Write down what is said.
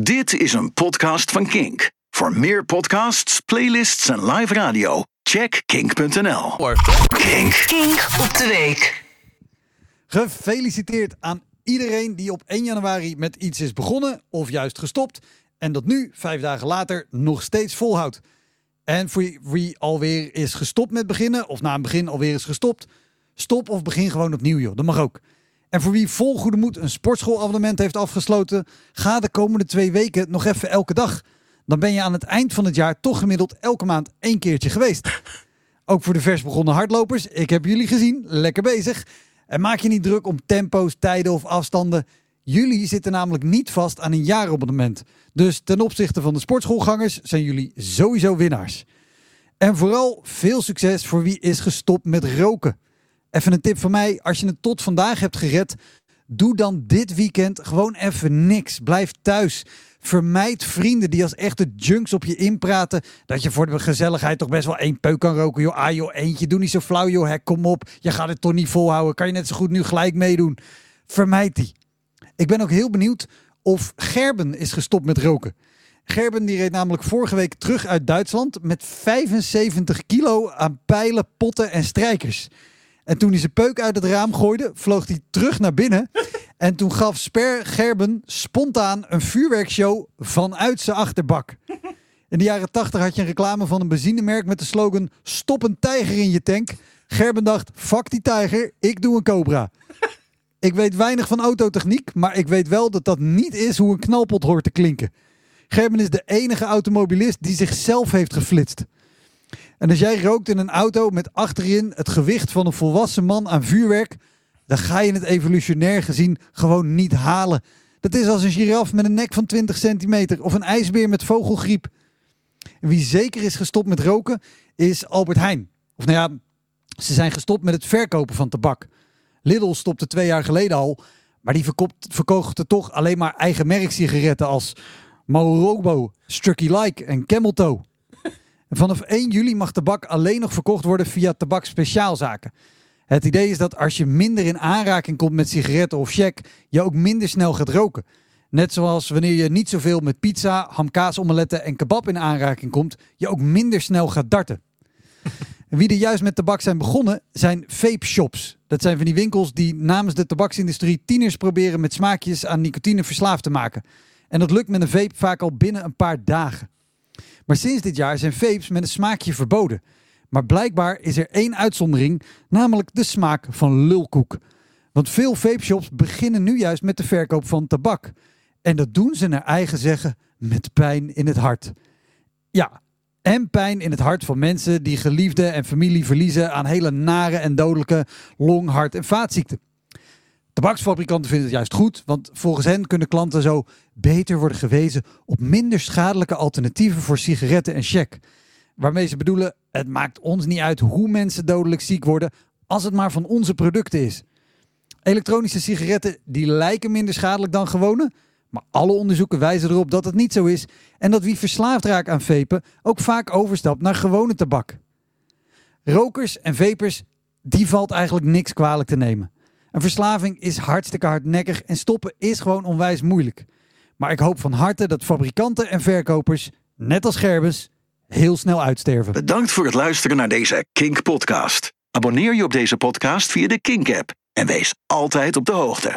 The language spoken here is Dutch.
Dit is een podcast van Kink. Voor meer podcasts, playlists en live radio, check kink.nl. Kink. Kink op de week. Gefeliciteerd aan iedereen die op 1 januari met iets is begonnen of juist gestopt. En dat nu, vijf dagen later, nog steeds volhoudt. En voor wie alweer is gestopt met beginnen, of na een begin alweer is gestopt, stop of begin gewoon opnieuw, joh. Dat mag ook. En voor wie vol goede moed een sportschoolabonnement heeft afgesloten, ga de komende twee weken nog even elke dag. Dan ben je aan het eind van het jaar toch gemiddeld elke maand één keertje geweest. Ook voor de vers begonnen hardlopers, ik heb jullie gezien, lekker bezig. En maak je niet druk om tempo's, tijden of afstanden. Jullie zitten namelijk niet vast aan een jaarabonnement. Dus ten opzichte van de sportschoolgangers zijn jullie sowieso winnaars. En vooral veel succes voor wie is gestopt met roken. Even een tip van mij, als je het tot vandaag hebt gered, doe dan dit weekend gewoon even niks. Blijf thuis. Vermijd vrienden die als echte junks op je inpraten. Dat je voor de gezelligheid toch best wel één peuk kan roken. Joh, ah joh, eentje, doe niet zo flauw joh, hek, kom op. Je gaat het toch niet volhouden. Kan je net zo goed nu gelijk meedoen. Vermijd die. Ik ben ook heel benieuwd of Gerben is gestopt met roken. Gerben die reed namelijk vorige week terug uit Duitsland met 75 kilo aan pijlen, potten en strijkers. En toen hij zijn peuk uit het raam gooide, vloog hij terug naar binnen. En toen gaf Sper Gerben spontaan een vuurwerkshow vanuit zijn achterbak. In de jaren 80 had je een reclame van een benzinemerk met de slogan: Stop een tijger in je tank. Gerben dacht: Fuck die tijger, ik doe een cobra. Ik weet weinig van autotechniek, maar ik weet wel dat dat niet is hoe een knalpot hoort te klinken. Gerben is de enige automobilist die zichzelf heeft geflitst. En als jij rookt in een auto met achterin het gewicht van een volwassen man aan vuurwerk, dan ga je het evolutionair gezien gewoon niet halen. Dat is als een giraf met een nek van 20 centimeter of een ijsbeer met vogelgriep. Wie zeker is gestopt met roken is Albert Heijn. Of nou ja, ze zijn gestopt met het verkopen van tabak. Lidl stopte twee jaar geleden al, maar die verkochten toch alleen maar eigen merk sigaretten als Marlboro, Strucky Like en Camel Toe. Vanaf 1 juli mag tabak alleen nog verkocht worden via tabakspeciaalzaken. Het idee is dat als je minder in aanraking komt met sigaretten of check, je ook minder snel gaat roken. Net zoals wanneer je niet zoveel met pizza, hamkaasomeletten en kebab in aanraking komt, je ook minder snel gaat darten. Wie er juist met tabak zijn begonnen, zijn vape shops. Dat zijn van die winkels die namens de tabaksindustrie tieners proberen met smaakjes aan nicotine verslaafd te maken. En dat lukt met een vape vaak al binnen een paar dagen. Maar sinds dit jaar zijn vapes met een smaakje verboden. Maar blijkbaar is er één uitzondering, namelijk de smaak van lulkoek. Want veel vape shops beginnen nu juist met de verkoop van tabak. En dat doen ze naar eigen zeggen met pijn in het hart. Ja, en pijn in het hart van mensen die geliefde en familie verliezen aan hele nare en dodelijke long, hart- en vaatziekten. Tabaksfabrikanten vinden het juist goed, want volgens hen kunnen klanten zo beter worden gewezen op minder schadelijke alternatieven voor sigaretten en check. Waarmee ze bedoelen, het maakt ons niet uit hoe mensen dodelijk ziek worden, als het maar van onze producten is. Elektronische sigaretten die lijken minder schadelijk dan gewone, maar alle onderzoeken wijzen erop dat het niet zo is en dat wie verslaafd raakt aan vapen ook vaak overstapt naar gewone tabak. Rokers en vapers, die valt eigenlijk niks kwalijk te nemen. Een verslaving is hartstikke hardnekkig en stoppen is gewoon onwijs moeilijk. Maar ik hoop van harte dat fabrikanten en verkopers, net als Gerbes, heel snel uitsterven. Bedankt voor het luisteren naar deze Kink podcast. Abonneer je op deze podcast via de Kink app en wees altijd op de hoogte.